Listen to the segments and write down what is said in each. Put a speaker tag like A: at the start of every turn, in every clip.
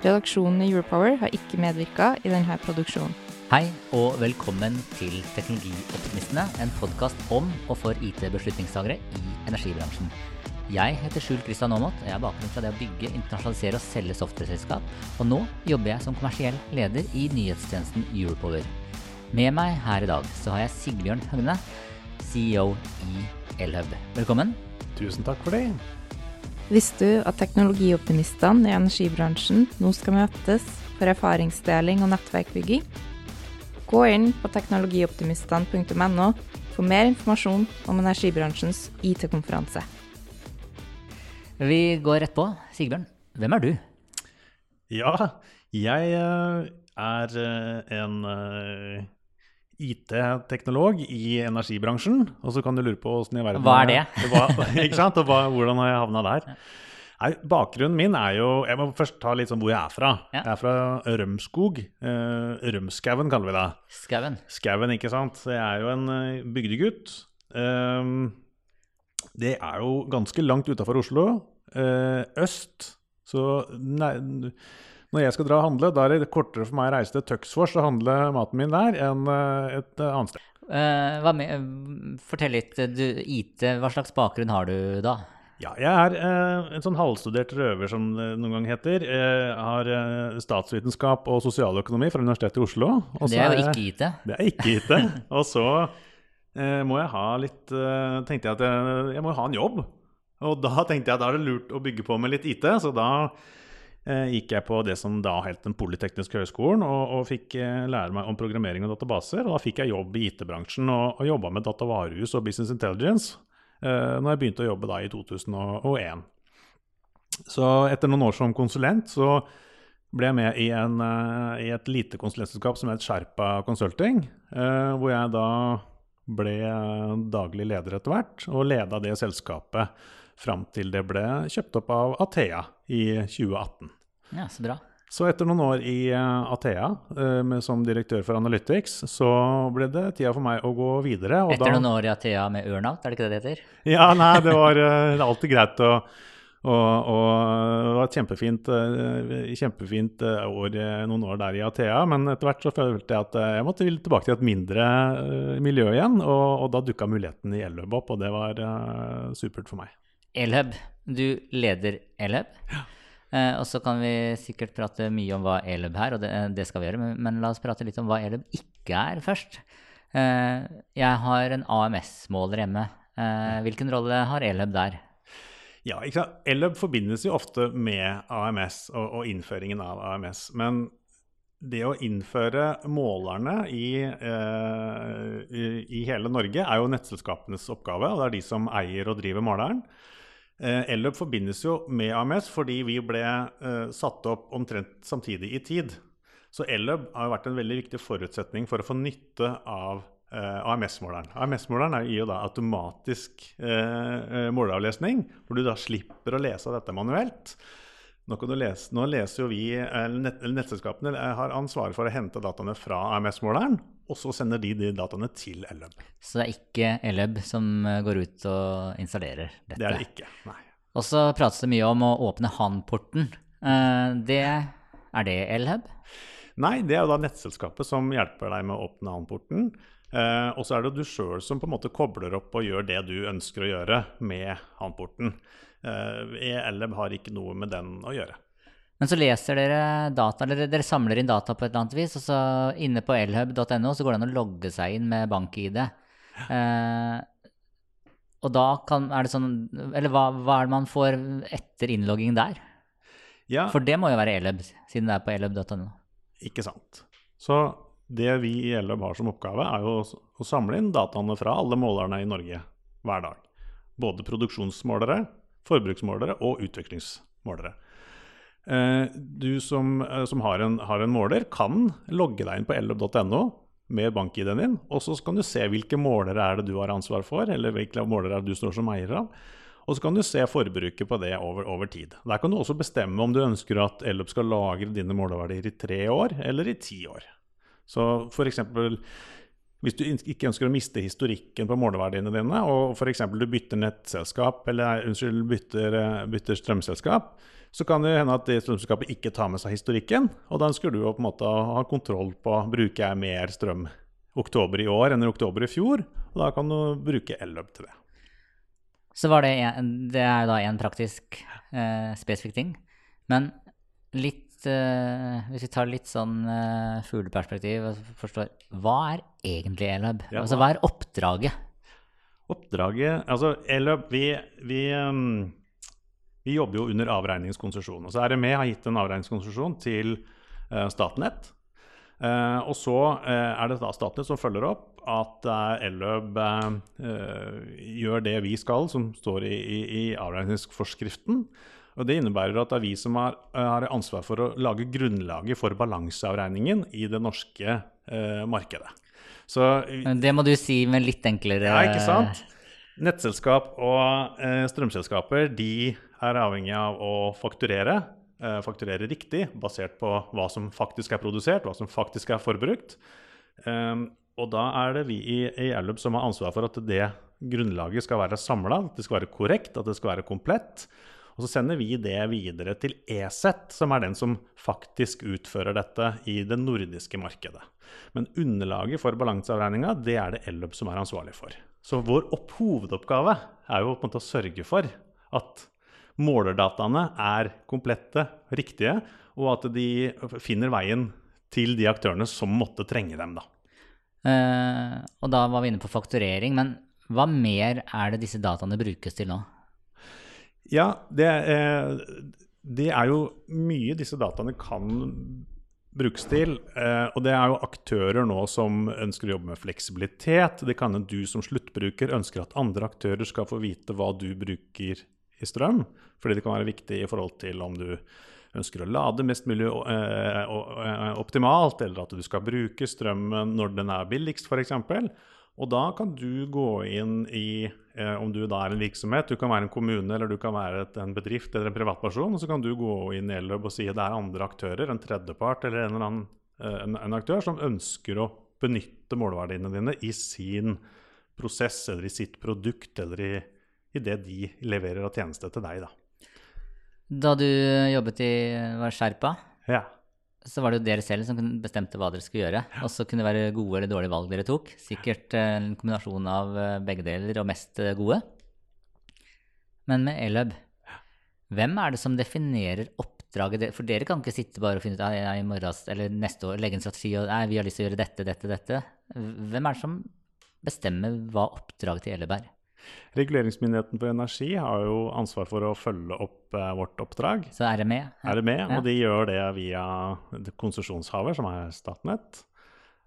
A: Redaksjonen i Europower har ikke medvirka i denne produksjonen.
B: Hei og velkommen til Teknologioptimistene, en podkast om og for IT-beslutningstagere i energibransjen. Jeg heter Skjul Kristian Aamodt, og jeg har bakgrunn fra det å bygge, internasjonalisere og selge softwareselskap, og nå jobber jeg som kommersiell leder i nyhetstjenesten Europower. Med meg her i dag så har jeg Sigbjørn Høgne, CEO i Elhub. Velkommen.
C: Tusen takk for det.
A: Visste du at teknologioptimistene i energibransjen nå skal møtes for erfaringsdeling og nettverkbygging? Gå inn på teknologioptimistene.no for mer informasjon om energibransjens IT-konferanse.
B: Vi går rett på. Sigbjørn, hvem er du?
C: Ja, jeg eh, er eh, en eh, IT-teknolog i energibransjen. Og så kan du lure på åssen i verden
B: Hva er det?
C: Ikke sant? Og hvordan har jeg havna der? Nei, bakgrunnen min er jo Jeg må først ta litt sånn hvor jeg er fra.
B: Ja.
C: Jeg er fra Rømskog. Eh, Rømskauen kaller vi det.
B: Skauen.
C: Skauen, ikke sant. Så jeg er jo en eh, bygdegutt. Eh, det er jo ganske langt utafor Oslo. eh, øst. Så nei, når jeg skal dra og handle, da er det kortere for meg å reise til Tøksfors og handle maten min der enn eh, et eh, annet sted.
B: Uh, hva med, eh, fortell litt. Du, IT, hva slags bakgrunn har du da?
C: Ja, jeg er eh, en sånn halvstudert røver, som det noen gang heter. Jeg har eh, statsvitenskap og sosialøkonomi fra Universitetet i Oslo. Også
B: Det er jo ikke IT.
C: Det er ikke IT. Og så eh, må jeg ha litt eh, Tenkte jeg at jeg, jeg må ha en jobb. Og da tenkte jeg at da er det lurt å bygge på med litt IT. Så da eh, gikk jeg på det som da het Den polytekniske høgskolen, og, og fikk eh, lære meg om programmering og databaser. Og da fikk jeg jobb i IT-bransjen og, og jobba med datavarehus og business intelligence eh, når jeg begynte å jobbe da i 2001. Så etter noen år som konsulent så ble jeg med i, en, eh, i et lite konsulentselskap som het Sherpa Consulting, eh, hvor jeg da ble eh, daglig leder etter hvert, og leda det selskapet fram til det ble kjøpt opp av Athea i 2018.
B: Ja, så bra.
C: Så etter noen år i eh, Athea eh, som direktør for Analytics, så ble det tida for meg å gå videre.
B: Etter
C: da-
B: noen år i Athea med Ørnout, er det ikke det det heter?
C: ja, nei, det var eh, alltid greit å og, og det var et kjempefint, kjempefint år, noen år der i Athea, men etter hvert så følte jeg at jeg måtte ville tilbake til et mindre miljø igjen. Og, og da dukka muligheten i Elløb opp, og det var supert for meg.
B: Elhub. Du leder Elhub. Eh, og så kan vi sikkert prate mye om hva Elhub er, og det, det skal vi gjøre. Men, men la oss prate litt om hva Elhub ikke er først. Eh, jeg har en AMS-måler hjemme. Eh, hvilken rolle har Elhub der?
C: Ja, ikke sant? Elløp forbindes jo ofte med AMS og, og innføringen av AMS. Men det å innføre målerne i, eh, i, i hele Norge er jo nettselskapenes oppgave, og det er de som eier og driver måleren. Eh, Elløp forbindes jo med AMS fordi vi ble eh, satt opp omtrent samtidig i tid. Så Elløp har vært en veldig viktig forutsetning for å få nytte av eh, AMS-måleren. AMS-måleren er- gir jo da automatisk eh, eh, hvor du da slipper å lese dette manuelt. Nå, lese, nå leser jo vi, eller nett, nettselskapene eh, har ansvaret for å hente dataene fra AMS-måleren, og så sender de de dataene til Elub.
B: Så det er ikke Elub som eh, går ut og installerer dette.
C: Det er det ikke. Nei.
B: Og så prates det mye om å åpne Han-porten. Eh, det er det Elhub?
C: Nei, det er jo da nettselskapet som hjelper deg med å åpne annporten. Eh, og så er det du sjøl som på en måte kobler opp og gjør det du ønsker å gjøre med annporten. Eh, ELEB har ikke noe med den å gjøre.
B: Men så leser dere data, eller dere samler inn data på et eller annet vis, og så inne på elhub.no så går det an å logge seg inn med bank-ID. Eh, og da kan, er det sånn Eller hva, hva er det man får etter innlogging der?
C: Ja,
B: For det må jo være elhub, siden det er på elhub.no.
C: ikke sant. Så det vi i elhub har som oppgave, er jo å- samle inn dataene fra alle målerne i Norge hver dag. Både produksjonsmålere, forbruksmålere og utviklingsmålere. Eh, du som, eh, som har, en, har, en, måler, kan logge deg inn på ellub.no med bank-ID-en din, og så kan du se hvilke målere er det du har ansvar for, eller hvilke målere er det du står som eier av. Og så kan du se forbruket på det over, over, tid. Der kan du også bestemme om du ønsker at Ellop skal lagre dine måleverdier i tre år eller i ti år. Så f.eks. hvis du ikke ønsker å miste historikken på måleverdiene dine, og f.eks. du bytter nettselskap eller unnskyld, bytter, bytter strømselskap, så kan det hende at det strømselskapet ikke tar med seg historikken. Og da ønsker du å på en måte ha kontroll på bruker jeg mer strøm oktober i år enn i oktober i fjor. Og da kan du bruke Elløp til det.
B: Så var det, en, det er da en praktisk eh, spesifikk ting. Men litt eh, Hvis vi tar litt sånn uh, fugleperspektiv og forstår Hva er egentlig Elløp? Ja, altså hva er oppdraget?
C: Oppdraget Altså Elløp, vi, vi um vi jobber jo under avregningskonsesjon. Og så RME har gitt en avregningskonsesjon til uh, Statnett. Uh, og så uh, er det da Statnett som følger opp at Elløb gjør det vi skal, som står i, i, i avregningsforskriften. Og Det innebærer at det er vi som har, har ansvar for å lage grunnlaget for balanseavregningen i det norske markedet.
B: Så, det må du si med litt enklere
C: Ja, ikke sant? Nettselskap og strømselskaper de er avhengig av å fakturere. Eh, fakturere riktig, basert på hva som faktisk er produsert, hva som faktisk er forbrukt. Eh, og da er det vi i, i som har ansvar for at det grunnlaget skal være samla, at det skal være korrekt, at det skal være komplett. Og så sender vi det videre til ESET, som er den som faktisk utfører dette i det nordiske markedet. Men underlaget for balanseavregninga det er det Ellub som er ansvarlig for. Så vår hovedoppgave er jo på en måte å sørge for at målerdataene er komplette, riktige, og at de finner veien til de aktørene som måtte trenge dem. Da.
B: Eh, og da var vi inne på fakturering, men hva mer er det disse dataene brukes til nå?
C: Ja, det, eh, det er jo mye disse dataene kan brukes til. Eh, og det er jo aktører nå som ønsker å jobbe med fleksibilitet. Det kan hende du som sluttbruker ønsker at andre aktører skal få vite hva du bruker i strøm. Fordi det kan være viktig i forhold til om du ønsker å lade mest mulig eh, optimalt, eller at du skal bruke strømmen når den er billigst, f.eks. Og da kan du gå inn i, eh, om du da er en virksomhet, du kan være en kommune eller du kan være et, en bedrift eller en privatperson, og så kan du gå inn i Elløb og si at det er andre aktører, en tredjepart eller en, eller annen, en, en aktør som ønsker å benytte målverdiene dine i sin prosess eller i sitt produkt eller i i det de leverer av tjeneste til deg. Da
B: Da du jobbet i var Sherpa,
C: ja.
B: Så var det jo dere selv som bestemte hva dere skulle gjøre. Og så kunne det være gode eller dårlige valg dere tok. Sikkert eh, en kombinasjon av eh, begge deler og mest eh, gode. Men med Elub, hvem er det som definerer oppdraget? For dere kan ikke sitte bare og finne ut av i morgen eller neste år legge en strategi og nei, vi har lyst til å gjøre dette, dette, dette. Hvem er det som bestemmer hva oppdraget til Elub er?
C: Reguleringsmyndigheten for energi har jo ansvar for å følge opp eh, vårt oppdrag.
B: Så er
C: det med? Ja. det med, Og de gjør det via konsesjonshaver, som er Statnett.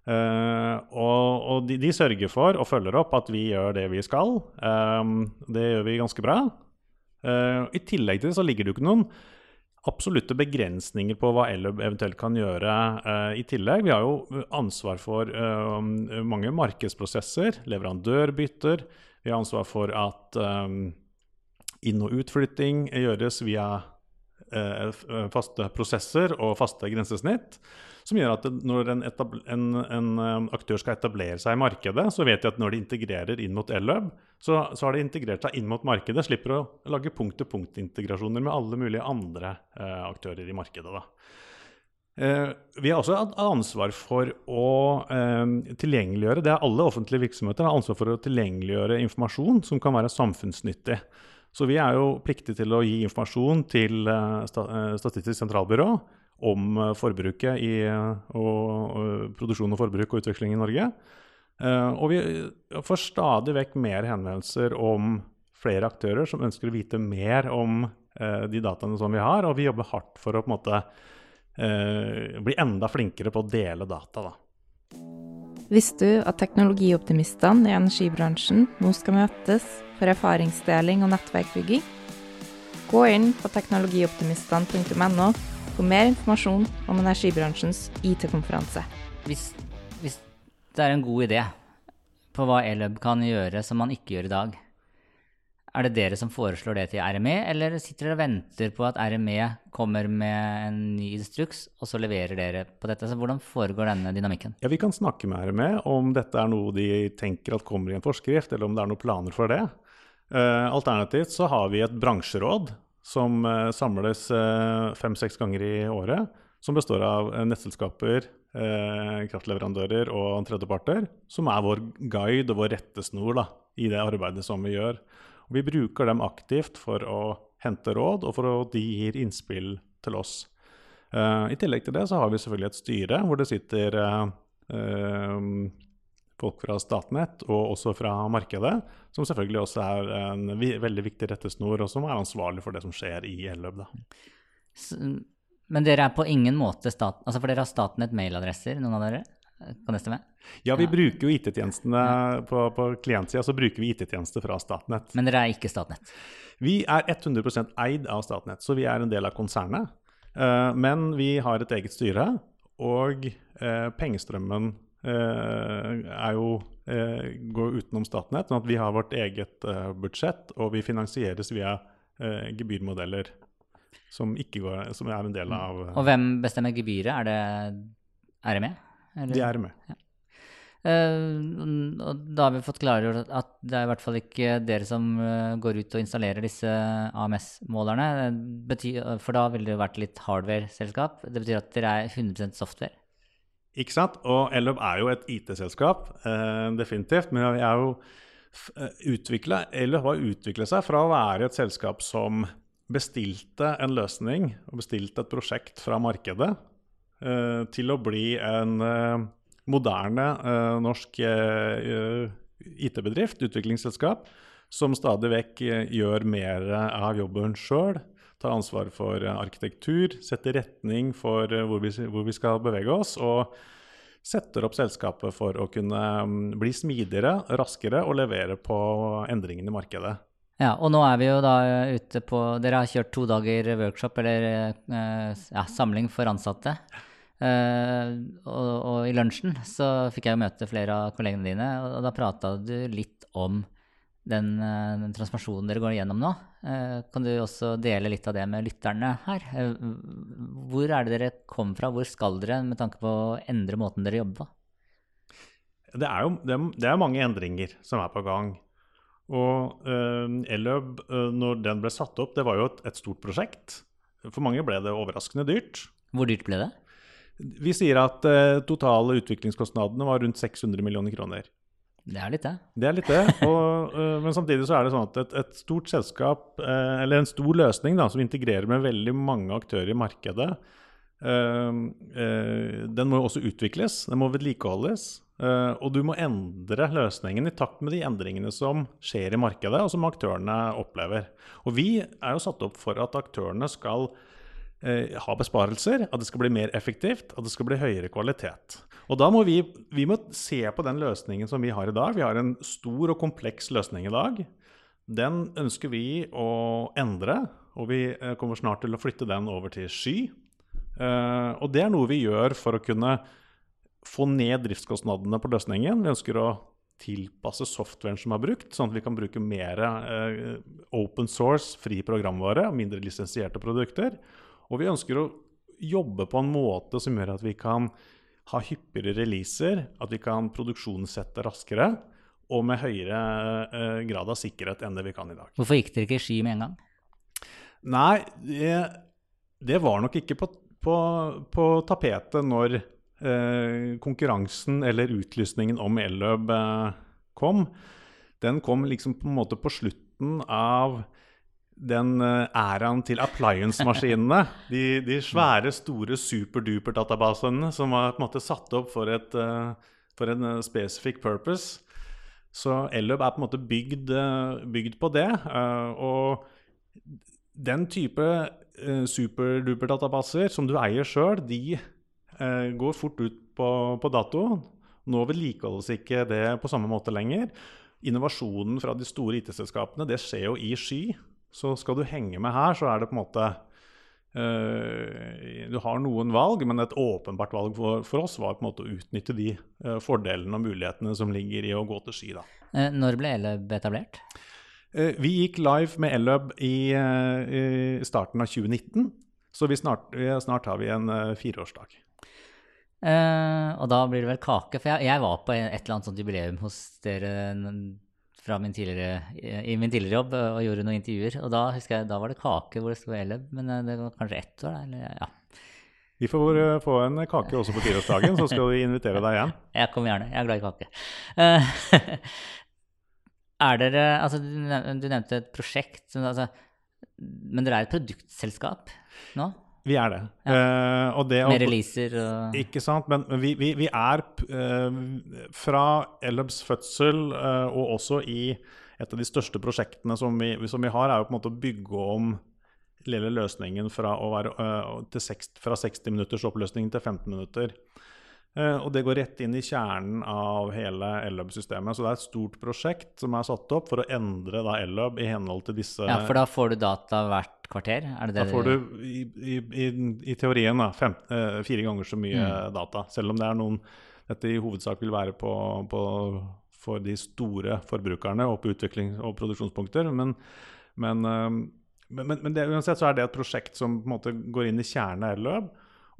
C: Uh, og, og de, de, sørger for og følger opp at vi gjør det vi skal. Um, det gjør vi ganske bra. Uh, I tillegg til det så ligger det jo ikke noen absolutte begrensninger på hva Ellub eventuelt kan gjøre uh, i tillegg. Vi har jo ansvar for mange markedsprosesser, leverandørbytter. Vi har ansvar for at um, inn- og utflytting gjøres via uh, faste prosesser og faste grensesnitt. Som gjør at når en, en, en, um, aktør skal etablere seg i markedet, så vet de at når de integrerer inn mot Elløb, så, så, har de integrert seg inn mot markedet. Slipper å lage punkt-til-punkt-integrasjoner med alle mulige andre uh, aktører i markedet. da. Eh, vi har også ansvar for å eh, tilgjengeliggjøre det er alle offentlige virksomheter har ansvar for å tilgjengeliggjøre informasjon som kan være samfunnsnyttig. Så vi er jo pliktige til å gi informasjon til eh, Statistisk sentralbyrå om forbruket i og, og, produksjon og forbruk og utveksling i Norge. Og vi får stadig vekk mer henvendelser om flere aktører som ønsker å vite mer om de dataene som vi har, og vi jobber hardt for å på en måte bli enda flinkere på å dele data. Da.
A: Visste du at teknologioptimistene i energibransjen nå skal møtes for erfaringsdeling og nettverkbygging? Gå inn på teknologioptimistene.no for mer informasjon om energibransjens IT-konferanse.
B: Hvis, hvis det er en god idé på hva Elub kan gjøre som man ikke gjør i dag, er det dere som foreslår det til RME, eller sitter dere og venter på at RME kommer med en ny instruks, og så leverer dere på dette? Så hvordan foregår denne dynamikken?
C: Ja, Vi kan snakke med RME om dette er noe de tenker at kommer i en forskrift, eller om det er noen planer for det. Uh, alternativt så har vi et bransjeråd som uh, samles uh, fem-seks ganger i året. Som består av nettselskaper, kraftleverandører og tredjeparter. Som er vår guide og vår rettesnor da, i det arbeidet som vi gjør. Og vi bruker dem aktivt for å hente råd, og for at de gir innspill til oss. Uh, I tillegg til det så har vi selvfølgelig et styre hvor det sitter uh, uh, folk fra Statnett og også fra markedet, som selvfølgelig også er en veldig viktig rettesnor, og som er ansvarlig for det som skjer i Elløb.
B: Men dere er på ingen måte stat... Altså for dere har Statnett mailadresser, noen av dere? Kan det stemme?
C: Ja, vi ja. bruker jo IT-tjenestene på, på klientsida. Så bruker vi IT-tjenester fra Statnett.
B: Men dere er ikke Statnett?
C: Vi er 100% eid av Statnett, så vi er en del av konsernet. Uh, men vi har et eget styre, og uh, pengestrømmen uh, er jo går utenom Statnett. sånn at vi har vårt eget budsjett, og vi finansieres via gebyrmodeller som, går, som, er en del av
B: Og hvem bestemmer gebyret? Er det RME?
C: Eller? De er med. Ja.
B: Uh, og da har vi fått klargjort at det er i hvert fall ikke dere som uh, går ut og installerer disse AMS-målerne. For da ville det vært litt hardware-selskap. Det betyr at dere er 100 software.
C: Ikke sant. Og Ellub er jo et IT-selskap, uh, definitivt. Men vi er jo utvikla, eller har utviklet seg fra å være et selskap som bestilte en løsning og bestilte et prosjekt fra markedet Eh, til å bli en eh, moderne eh, norsk IT-bedrift, utviklingsselskap, som stadig vekk gjør mer av jobben sjøl. Tar ansvar for arkitektur, setter retning for hvor vi, hvor vi skal bevege oss. og setter opp selskapet for å kunne mm, bli smidigere, raskere og levere på endringene i markedet.
B: Ja, og nå er vi jo da ute på Dere har kjørt to dager workshop eller ja, samling for ansatte. Uh, og, og, i lunsjen så fikk jeg møte flere av kollegene dine, og, da prata du litt om den, uh, den, transformasjonen dere går gjennom nå. Uh, kan du også dele litt av det med lytterne her? hvor er det dere kom fra, hvor skal dere med tanke på å endre måten dere jobber på?
C: Det er jo det er, det er mange endringer som er på gang. Og uh, Elløb, når den ble satt opp, det var jo et, et stort prosjekt. For mange ble det overraskende dyrt.
B: Hvor dyrt ble det?
C: Vi sier at uh, totale utviklingskostnadene var rundt 600 millioner kroner.
B: Det er litt det.
C: Det er litt det. Og, uh, men samtidig så er det sånn at et, et stort selskap, uh, eller en stor løsning da, som integrerer med veldig mange aktører i markedet, den må jo også utvikles, den må vedlikeholdes. og du må endre løsningen i takt med de endringene som skjer i markedet, og som aktørene opplever. Og vi er jo satt opp for at aktørene skal eh, ha besparelser, at det skal bli mer effektivt, at det skal bli høyere kvalitet. Og da må vi, vi må se på den løsningen som vi har i dag. Vi har en stor og kompleks løsning i dag. Den ønsker vi å endre, og vi eh, kommer snart til å flytte den over til sky. Eh, og det er noe vi gjør for å kunne få ned driftskostnadene på løsningen. Vi ønsker å tilpasse softwaren som er brukt, sånn at vi kan bruke mer eh, open source, fri programvare og mindre lisensierte produkter. Og vi ønsker å jobbe på en måte som gjør at vi kan ha hyppigere releaser, at vi kan produksjonssette raskere og med høyere eh, grad av sikkerhet enn det vi kan i dag.
B: Hvorfor gikk dere ikke i sky med en gang?
C: Nei, det, det var nok ikke på, på, på tapetet når eh, konkurransen eller utlysningen om elløp eh, kom. Den kom liksom på en måte på slutten av den eh, æraen til appliance-maskinene. De, de, svære, store superduper-databasene som var på en måte satt opp for, et, eh, for en eh, spesifikk purpose. Så Elløp er på en måte bygd, bygd på det. Og den type superduper-databaser som du eier sjøl, de går fort ut på, på dato. Nå vedlikeholdes ikke det på samme måte lenger. Innovasjonen fra de store IT-selskapene det skjer jo i sky. Så skal du henge med her, så er det på en måte uh, Du har noen valg, men et åpenbart valg for, for, oss var på en måte å utnytte de uh, fordelene og mulighetene som ligger i å gå til ski. Da.
B: Uh, når ble Eløb etablert?
C: vi gikk live med Eløb i, i, starten av 2019, så vi snart, snart har vi en fireårsdag.
B: og da blir det vel kake, for jeg, jeg var på et eller annet sånt jubileum hos dere fra min i min tidligere jobb og gjorde noen intervjuer. Og da husker jeg, da var det kake hvor det sto Eleb, men eh, det var kanskje ett år? Eller, ja.
C: Vi får eh, få en kake også på tiårsdagen, så skal vi invitere deg igjen.
B: Jeg kommer gjerne. Jeg er glad i kake. Er dere Altså, du nevnte et prosjekt. Altså, men dere er et produktselskap nå?
C: Vi er det.
B: Ja. Uh, det Med releaser og
C: Ikke sant. Men vi, vi, vi er uh, fra Ellebs fødsel uh, og også i et av de største prosjektene som vi, som vi, har, er jo på en måte å bygge om lille løsningen fra, være, fra 60 minutters oppløsning til 15 minutter. Eh, og det går rett inn i kjernen av hele Ellub-systemet. Så det er et stort prosjekt som er satt opp for å endre da Ellub i henhold til disse
B: Ja, For da får du data hvert kvarter? Er det det
C: da får du i, i, i, i teorien da, fem, eh, fire ganger så mye mm. data. Selv om det er noen Dette i hovedsak vil være på, på for de store forbrukerne og på utviklings- og produksjonspunkter. Men, men, eh, men, men det, uansett så er det et prosjekt som på en måte går inn i kjernen av Ellub.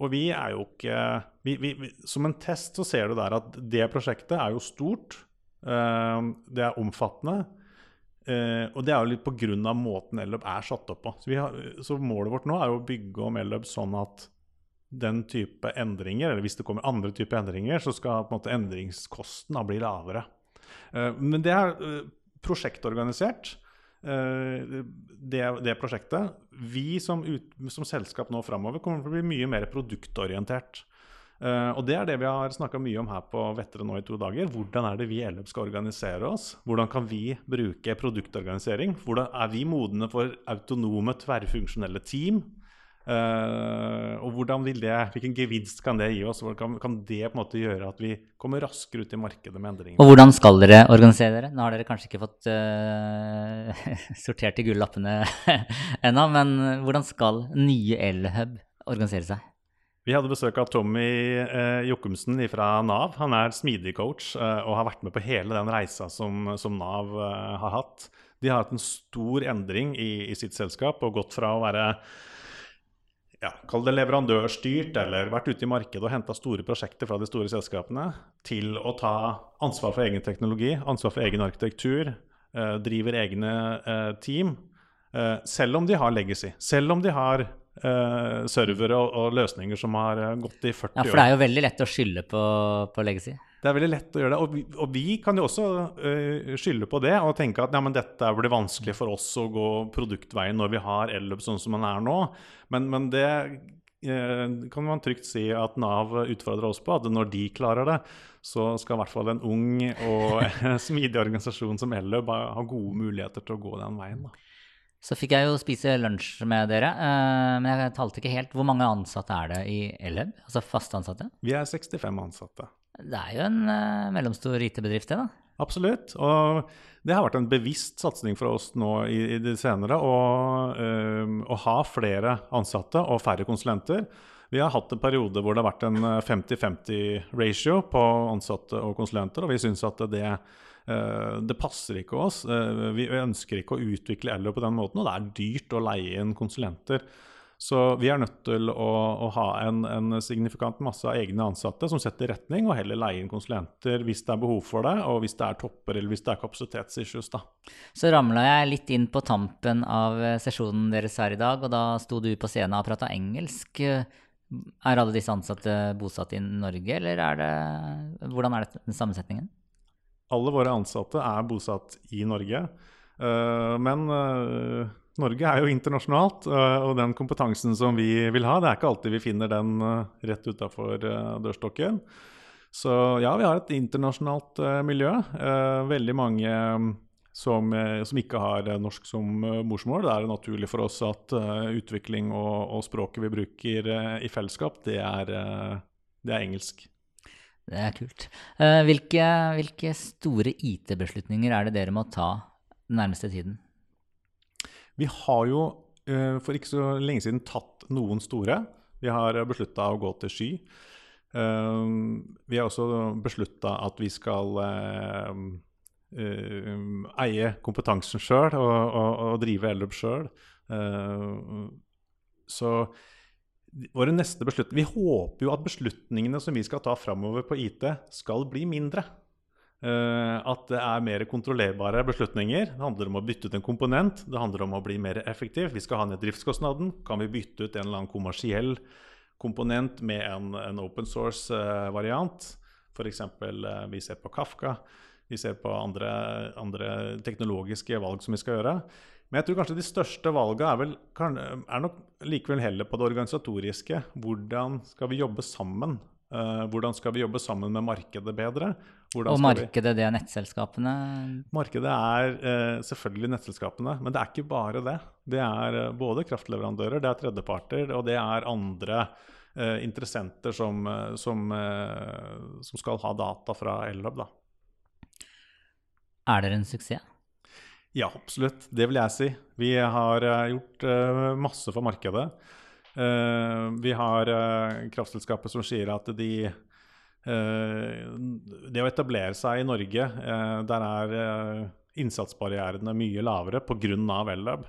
C: Og vi er jo ikke vi, vi, vi, Som en test så ser du der at det prosjektet er jo stort. Uh, det er omfattende. Uh, og det er jo litt pga. måten Ellub er satt opp på. Så, har, så, målet vårt nå er jo å bygge om Ellub sånn at den type endringer, eller hvis det kommer andre typer endringer, så skal på en måte endringskosten bli lavere. Uh, men det er prosjektorganisert. Eh, det, det, prosjektet. Vi som, ut, som selskap nå framover kommer til å bli mye mer produktorientert. Uh, og det er det vi har snakka mye om her på Vettere nå i to dager. Hvordan er det vi i Elløp skal organisere oss? Hvordan kan vi bruke produktorganisering? Hvordan er vi modne for autonome, tverrfunksjonelle team? Uh, og hvordan vil det, hvilken gevinst kan det gi oss? Hvordan kan, kan, det på en måte gjøre at vi kommer raskere ut i markedet med endringer?
B: Og hvordan skal dere organisere dere? Nå har dere kanskje ikke fått uh, sortert de gullappene ennå, men hvordan skal nye Elhub organisere seg?
C: Vi hadde besøk av Tommy eh, Jokumsen fra Nav. Han er smidig coach eh, og har vært med på hele den reisa som, som Nav eh, har hatt. De har hatt en stor endring i, i sitt selskap og gått fra å være ja, kall det leverandørstyrt, eller vært ute i markedet og henta store prosjekter fra de store selskapene, til å ta ansvar for egen teknologi, ansvar for egen arkitektur, eh, driver egne eh, team. Eh, selv om de har legacy, selv om de har eh, servere og, og, løsninger som har eh, gått i 40 år.
B: Ja, For det er jo veldig lett å skylde på, på legacy?
C: Det er veldig lett å gjøre det. Og vi, og vi kan jo også uh, skylde på det og tenke at ja, dette blir vanskelig for oss å gå produktveien når vi har Elløp sånn som den er nå. Men, men det uh, kan man trygt si at Nav utfordrer oss på. At når de klarer det, så skal i hvert fall en ung og smidig organisasjon som Elløp ha gode muligheter til å gå den veien. da.
B: Så fikk jeg jo spise lunsj med dere, uh, men jeg talte ikke helt. Hvor mange ansatte er det i Elløb? Altså faste ansatte?
C: Vi er 65 ansatte.
B: Det er jo en uh, mellomstor IT-bedrift, det, da?
C: Absolutt. Og det har vært en bevisst satsing for oss nå i, i det senere å, uh, å, ha flere ansatte og færre konsulenter. Vi har hatt en periode hvor det har vært en 50-50-ratio på ansatte og konsulenter, og vi syns at det, det passer ikke oss. vi ønsker ikke å utvikle Ello på den måten, og det er dyrt å leie inn konsulenter. Så vi er nødt til å, å ha en, en, signifikant masse av egne ansatte som setter retning, og heller leie inn konsulenter hvis det er behov for det, og hvis det er topper eller hvis det er kapasitetsissues. da.
B: Så ramla jeg litt inn på tampen av eh, sesjonen deres her i dag, og da sto du på scenen og prata engelsk. Er alle disse ansatte bosatt i Norge, eller er det Hvordan er det sammensetningen?
C: Alle våre ansatte er bosatt i Norge, eh, men eh, Norge er jo internasjonalt, eh, og den kompetansen som vi vil ha, det er ikke alltid vi finner den rett utafor dørstokken. Så ja, vi har et internasjonalt miljø. Veldig mange mm, som, som, ikke har norsk som morsmål. Det er naturlig for oss at utvikling og, og språket vi bruker i fellesskap, det er, det er engelsk.
B: Det er kult. Hvilke, hvilke store IT-beslutninger er det dere må ta den nærmeste tiden?
C: Vi har jo uh, for ikke så lenge siden tatt noen store. Vi har beslutta å gå til sky. Uh, vi har også beslutta at vi skal eie kompetansen sjøl og, og, og, drive Ellup sjøl. så våre neste beslutninger Vi håper jo at beslutningene som vi skal ta framover på IT, skal bli mindre. Uh, at det er mer kontrollerbare beslutninger. Det handler om å bytte ut en komponent. Det handler om å bli mer effektiv. Vi skal ha ned driftskostnaden. Kan vi bytte ut en eller annen kommersiell komponent med en, en open source-variant? Uh, F.eks. Uh, vi ser på Kafka. Vi ser på andre, andre teknologiske valg som vi skal gjøre. Men jeg tror kanskje de største valgene er, vel, er nok likevel heller på det organisatoriske. Hvordan skal vi jobbe sammen? Uh, hvordan skal vi jobbe sammen med markedet bedre?
B: Hvordan og markedet, det er nettselskapene?
C: Markedet er uh, selvfølgelig nettselskapene, men det er ikke bare det. Det er uh, både kraftleverandører, det er tredjeparter, og det er andre interessenter som, som, som, skal ha data fra Ellab.
B: Er dere en suksess?
C: Ja, absolutt. Det vil jeg si. Vi har uh, gjort uh, masse for markedet. Uh, vi har kraftselskapet som sier at de Det å etablere seg i Norge, der er innsatsbarrierene mye lavere pga. Ellab.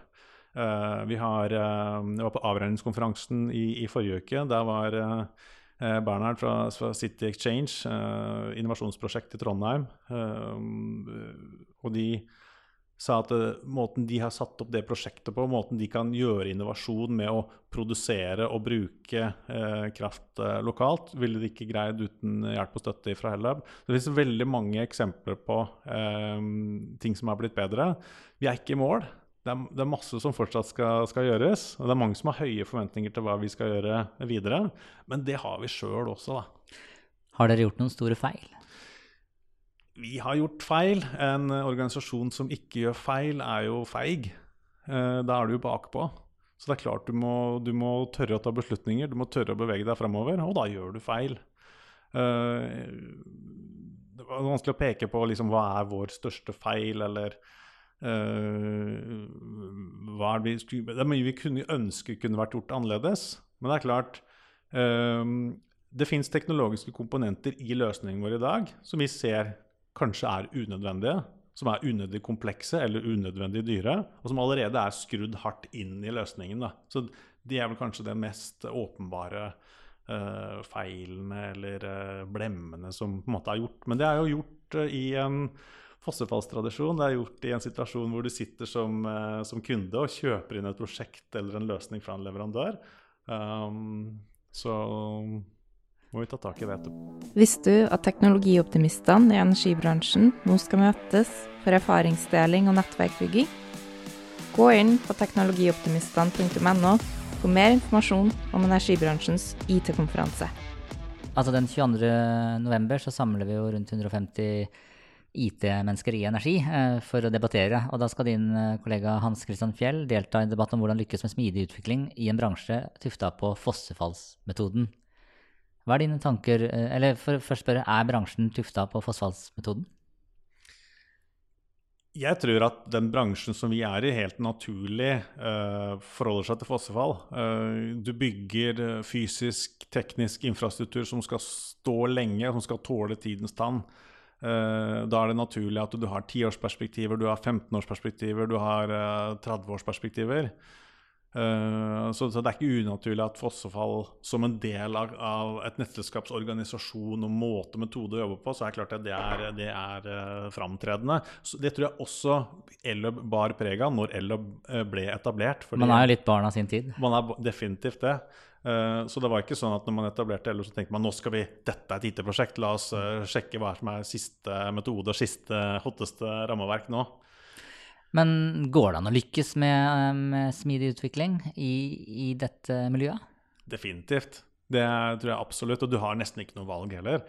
C: vi har, jeg var på avregningskonferansen i, i, forrige uke. Der var Bernhard fra, City Exchange, innovasjonsprosjekt i Trondheim. og de sa at uh, måten de har satt opp det prosjektet på, måten de kan gjøre innovasjon med å produsere og bruke eh, kraft eh, lokalt, ville de ikke greid uten hjelp og støtte fra Hellab. Det finnes veldig mange eksempler på ting som har blitt bedre. Vi er ikke i mål. Det er, det er masse som fortsatt skal, skal, gjøres. Og det er mange som har høye forventninger til hva vi skal gjøre videre. Men det har vi sjøl også, da.
B: Har dere gjort noen store feil?
C: Vi har gjort feil. En organisasjon som ikke gjør feil, er jo feig. Eh, da er du jo bakpå. Så det er klart du må, du må, tørre å ta beslutninger, du må tørre å bevege deg fremover, og da gjør du feil. Eh, det var vanskelig å peke på liksom, hva er vår største feil, eller uh, hva er det, vi, det er mye vi kunne ønske kunne vært gjort annerledes. Men det er klart Det fins teknologiske komponenter i løsningen vår i dag som vi ser kanskje er unødvendige, som er unødvendig komplekse eller unødvendig dyre, og som allerede er skrudd hardt inn i løsningen. Da. Så de er vel kanskje den mest åpenbare uh, feilene eller uh, blemmene som på en måte er gjort. Men det er jo gjort uh, i en fossefallstradisjon. Det er gjort i en situasjon hvor du sitter som, som, kunde og kjøper inn et prosjekt eller en løsning fra en leverandør. Um, så må vi ta tak i det etterpå.
A: Visste du at teknologioptimistene i energibransjen nå skal møtes for erfaringsdeling og nettverkbygging? Gå inn på teknologioptimistene.no for mer informasjon om energibransjens IT-konferanse.
B: Altså Den 22.11 så samler vi jo rundt 150 IT-mennesker i energi eh, for å debattere. Og da skal din eh, kollega Hans Christian Fjell delta i en debatt om hvordan lykkes med smidig utvikling i en bransje tufta på fossefallsmetoden. Hva er dine tanker eh, Eller for først spørre, er bransjen tufta på fossefallsmetoden?
C: Jeg tror at den bransjen som vi er i, helt naturlig uh, forholder seg til fossefall. Uh, du bygger fysisk, teknisk infrastruktur som skal stå lenge, som skal tåle tidens tann. Uh, da er det naturlig at du har tiårsperspektiver, du har 15-årsperspektiver, du har 30-årsperspektiver. Uh, så, så, det er ikke unaturlig at fossefall som en del av, av et nettselskapsorganisasjon og måte og metode å jobbe på, så er det klart at det er, det er uh, framtredende. Så det tror jeg også Elløb bar preg av når Elløb uh, ble etablert.
B: man er jo litt barn av sin tid.
C: Man er definitivt det. Så det var ikke sånn at når man etablerte Elløb, så tenkte man nå skal vi, dette er et IT-prosjekt, la oss sjekke hva som er siste metode og siste hotteste rammeverk nå.
B: Men går det an å lykkes med, med smidig utvikling i, i, dette miljøet?
C: Definitivt. Det tror jeg absolutt. Og du har nesten ikke noe valg heller.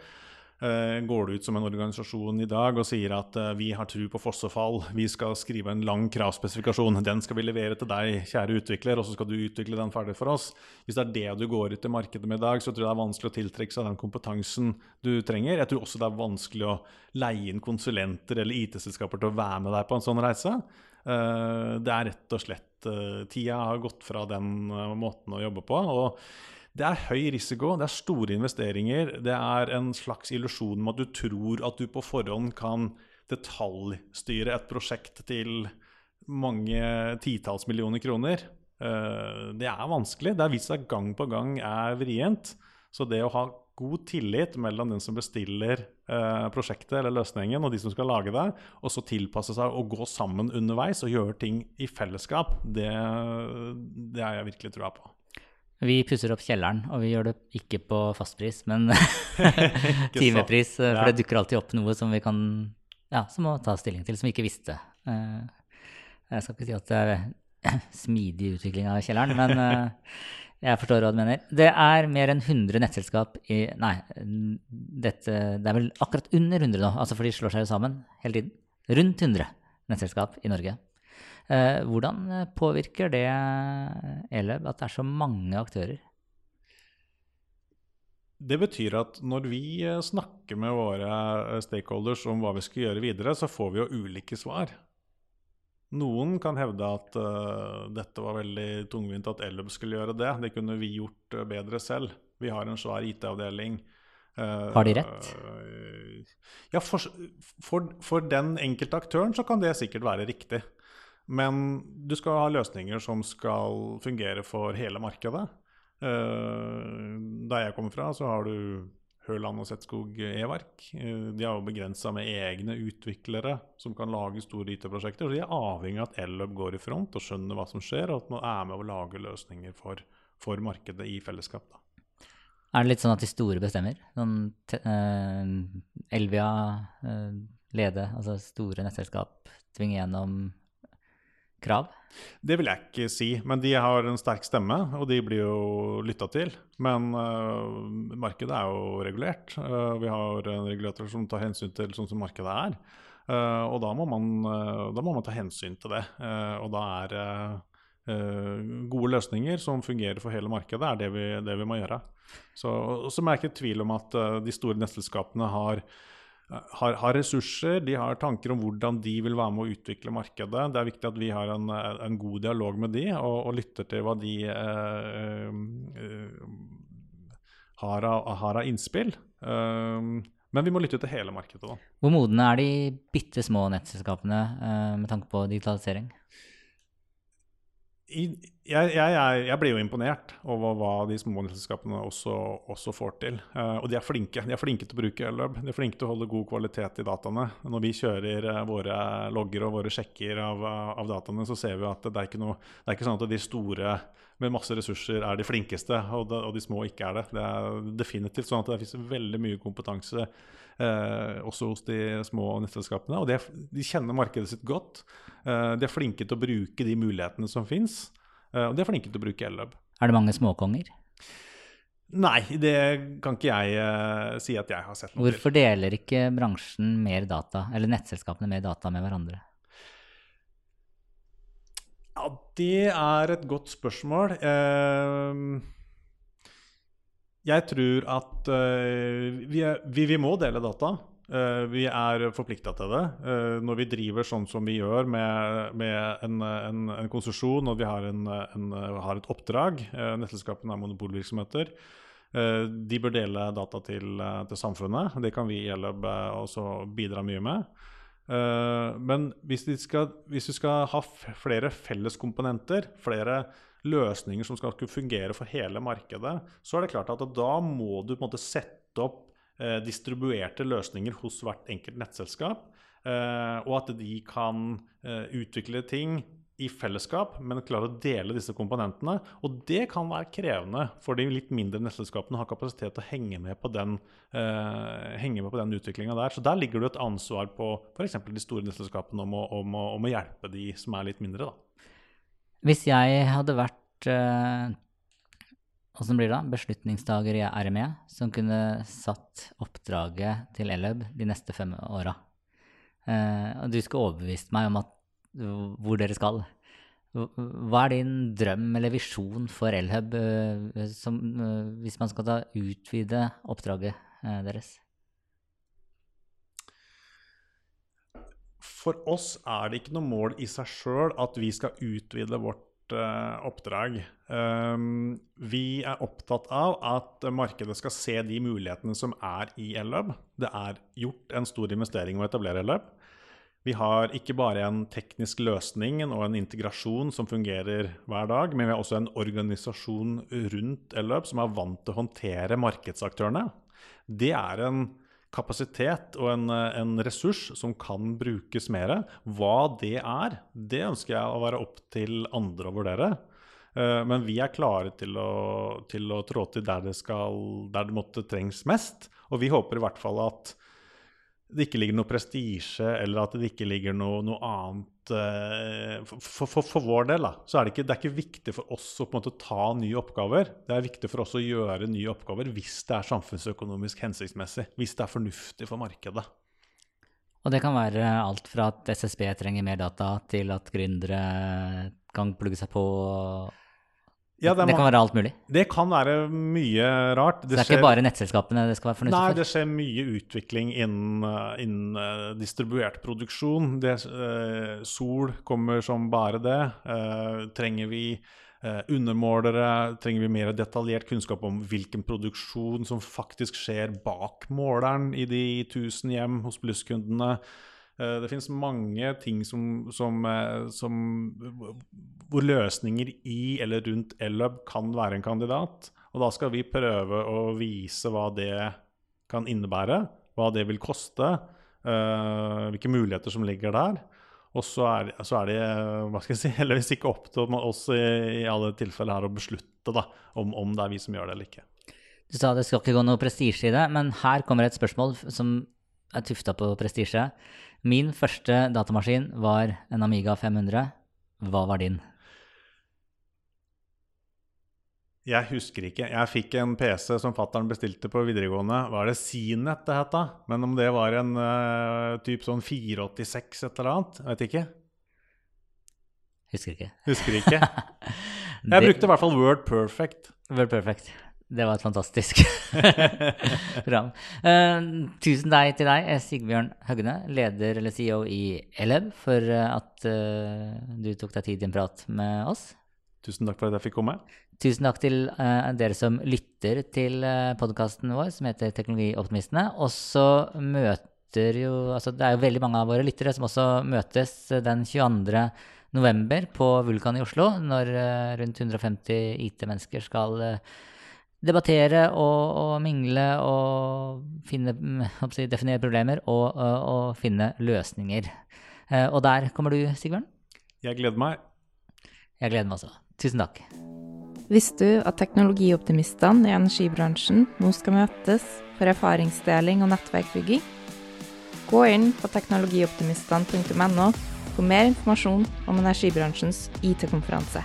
C: Uh, går du ut som en organisasjon i dag og sier at uh, vi har tro på fossefall, vi skal skrive en lang kravspesifikasjon, den skal vi levere til deg, kjære utvikler, og så skal du utvikle den ferdig for oss. Hvis det er det du går ut i markedet med i dag, så tror jeg det er vanskelig å tiltrekke seg den kompetansen du trenger. Jeg tror også det er vanskelig å leie inn konsulenter eller IT-selskaper til å være med deg på en sånn reise. Uh, det er rett og slett tida har gått fra den måten å jobbe på. og det er høy risiko, det er store investeringer. Det er en slags illusjon om at du tror at du på forhånd kan detaljstyre et prosjekt til mange titalls millioner kroner. Uh, det er vanskelig. Det har vist seg gang på gang er vrient. Så det å ha god tillit mellom den som bestiller eh, prosjektet eller løsningen, og de som skal lage det, og så tilpasse seg og gå sammen underveis og gjøre ting i fellesskap, det, det har jeg virkelig trua på.
B: Vi pusser opp kjelleren, og vi gjør det ikke på fastpris, men timepris. Eh, for det dukker alltid opp noe som vi kan ja, som må ta stilling til, som vi ikke visste. Eh, jeg skal ikke si at det er smidig utvikling av kjelleren, men eh, jeg forstår hva du mener. Det er mer enn 100 nettselskap i Nei, dette, det er vel akkurat under 100 nå, altså for de slår seg jo sammen hele tiden. Rundt 100 nettselskap i Norge. Eh, hvordan eh, påvirker det Eleb at det er så mange aktører?
C: Det betyr at når vi eh, snakker med våre stakeholders om hva vi skal gjøre videre, så får vi jo ulike svar. Noen kan hevde at uh, dette var veldig tungvint at Ellub skulle gjøre det. Det kunne vi gjort bedre selv. Vi har en svær IT-avdeling.
B: Uh, har de rett?
C: Uh, ja, for, for, for, den enkelte aktøren så kan det sikkert være riktig. Men du skal ha løsninger som skal fungere for hele markedet. Uh, der jeg kommer fra, så har du Høland og Setskog E-verk. Uh, de har jo begrensa med egne utviklere som kan lage store IT-prosjekter. Så de er avhengig av at Elløp går i front og skjønner hva som skjer, og at man er med å lage løsninger for, for markedet i fellesskap. Da.
B: Er det litt sånn at de store bestemmer? Sånn uh, Elvia, Lede, altså store nettselskap, tvinger gjennom krav?
C: Det vil jeg ikke si, men de har en sterk stemme, og de blir jo lytta til. Men uh, markedet er jo regulert. Uh, vi har en regulator som tar hensyn til sånn som markedet er. Uh, og da må, man, da må, man, ta hensyn til det. og da er gode løsninger som fungerer for hele markedet, er det vi, det vi må gjøre. Så, så er jeg ikke tvil om at de store nettselskapene har har, har, ressurser, de har tanker om hvordan de vil være med å utvikle markedet. Det er viktig at vi har en, en god dialog med de, og, og lytter til hva de eh, eh, har, av, har, av, innspill. Eh, men vi må lytte til hele markedet. da.
B: Hvor modne er de bitte små nettselskapene eh, med tanke på digitalisering?
C: Jeg, jeg, jeg, blir jo imponert over hva de små selskapene også, også, får til. Uh, og de er flinke. De er flinke til å bruke Ellub. De er flinke til å holde god kvalitet i dataene. Når vi kjører uh, våre logger og våre sjekker av, av, dataene, så ser vi at det er, noe, det er ikke sånn at de store med masse ressurser er de flinkeste, og de, og de små ikke er det. Det er definitivt sånn at det finnes veldig mye kompetanse eh, også hos de små nettselskapene. Og de, de, kjenner markedet sitt godt. Eh, de er flinke til å bruke de mulighetene som fins, eh, og de er flinke til å bruke Ellub.
B: Er det mange småkonger?
C: Nei, det kan ikke jeg uh, si at jeg har sett.
B: noe Hvorfor deler ikke bransjen mer data, eller nettselskapene mer data med hverandre?
C: Ja, det er et godt spørsmål. Uh, jeg tror at uh, vi, er, vi, vi, må dele data. Uh, vi er forplikta til det. Uh, når vi driver sånn som vi gjør med, med en, en, en, konsesjon og vi har, en, har et oppdrag, nettselskapene er monopolvirksomheter, de bør dele data til, til, samfunnet. Det kan vi i Eløb også bidra mye med. men hvis vi, skal, hvis vi skal ha flere felleskomponenter, flere løsninger som skal kunne fungere for hele markedet, så er det klart at da må du på en måte sette opp eh, distribuerte løsninger hos hvert enkelt nettselskap. Eh, og at de kan eh, utvikle ting i fellesskap, men klare å dele disse komponentene. Og det kan være krevende for de litt mindre nettselskapene å ha kapasitet til å henge med på den, eh, utviklinga der. Så der ligger det et ansvar på f.eks. de store nettselskapene om å, om, å, om å, hjelpe de som er litt mindre. da.
B: Hvis jeg hadde vært Åssen blir det da? Beslutningstaker i RME som kunne satt oppdraget til Elløb de neste fem åra. Uh, og du skulle overbevist meg om at, hvor dere skal. Hva er din drøm eller visjon for Elhub uh, uh, hvis man skal da utvide oppdraget uh, deres?
C: For oss er det ikke noe mål i seg sjøl at vi skal utvide vårt uh, oppdrag. Um, vi er opptatt av at markedet skal se de mulighetene som er i Ellub. Det er gjort en stor investering å etablere Ellub. Vi har ikke bare en teknisk løsning og en integrasjon som fungerer hver dag, men vi har også en organisasjon rundt Elløp som er vant til å håndtere markedsaktørene. Det er en kapasitet og en, en, ressurs som kan brukes mer. Hva det er, det ønsker jeg å være opp til andre å vurdere. Eh, men vi er klare til å, til å trå til der det, skal, der det måtte trengs mest. Og vi håper i hvert fall at det ikke ligger noe prestisje, eller at det ikke ligger noe, noe annet for, for, for, vår del da, så er det, ikke, det er ikke viktig for oss å på en måte ta nye oppgaver. Det er viktig for oss å gjøre nye oppgaver hvis det er samfunnsøkonomisk hensiktsmessig. Hvis det er fornuftig for markedet.
B: Og det kan være alt fra at SSB trenger mer data, til at gründere kan plugge seg på ja, det, det, kan være alt mulig?
C: Det kan være mye rart.
B: Det, det er skjer, ikke bare nettselskapene det skal være fornuftig
C: for? Nei, det skjer mye utvikling innen, eh, innen uh, distribuert produksjon. Det, uh, sol kommer som bare det. Uh, trenger vi undermålere? Trenger vi mer detaljert kunnskap om hvilken produksjon som faktisk skjer bak måleren i de 1000 hjem hos plusskundene? Eh, det finnes mange ting som, som, eh, som, hvor løsninger i eller rundt Ellub kan være en kandidat. Og da skal vi prøve å vise hva det kan innebære, hva det vil koste, uh, hvilke muligheter som ligger der. Og så er, så er, det hva skal jeg si, heldigvis ikke opp til oss i, i alle tilfeller her å beslutte da, om, om, det er vi som gjør det eller ikke.
B: Du sa det skal ikke gå noe prestisje i det, men her kommer et spørsmål som er tufta på prestisje. Min første datamaskin var en Amiga 500. Hva var din?
C: Jeg husker ikke. Jeg fikk en PC som fattern bestilte på videregående. Var det Cnet det het da? Men om det var en uh, typ sånn 486 et eller annet? Vet ikke.
B: Husker ikke.
C: Husker ikke. Jeg det... brukte i hvert fall Word Perfect.
B: Word Perfect. Det var et fantastisk program. Uh, tusen takk til deg, Sigbjørn Høgne, leder eller CEO i Eleb, for eh, at uh, du tok deg tid til en prat med oss.
C: Tusen takk for at jeg fikk komme.
B: Tusen takk til uh, dere som lytter til uh, podkasten vår som heter Teknologioptimistene. Og så møter jo altså Det er jo veldig mange av våre lyttere som også møtes den 22. november på Vulkan i Oslo, når rundt 150 IT-mennesker skal debattere og, og, mingle og finne, si, definere problemer og, og, og, finne løsninger. Eh, og der kommer du, Sigbjørn.
C: Jeg gleder meg.
B: Jeg gleder meg også. Tusen takk.
A: Visste du at teknologioptimistene i energibransjen nå skal møtes for erfaringsdeling og nettverkbygging? Gå inn på teknologioptimistene.no for mer informasjon om energibransjens IT-konferanse.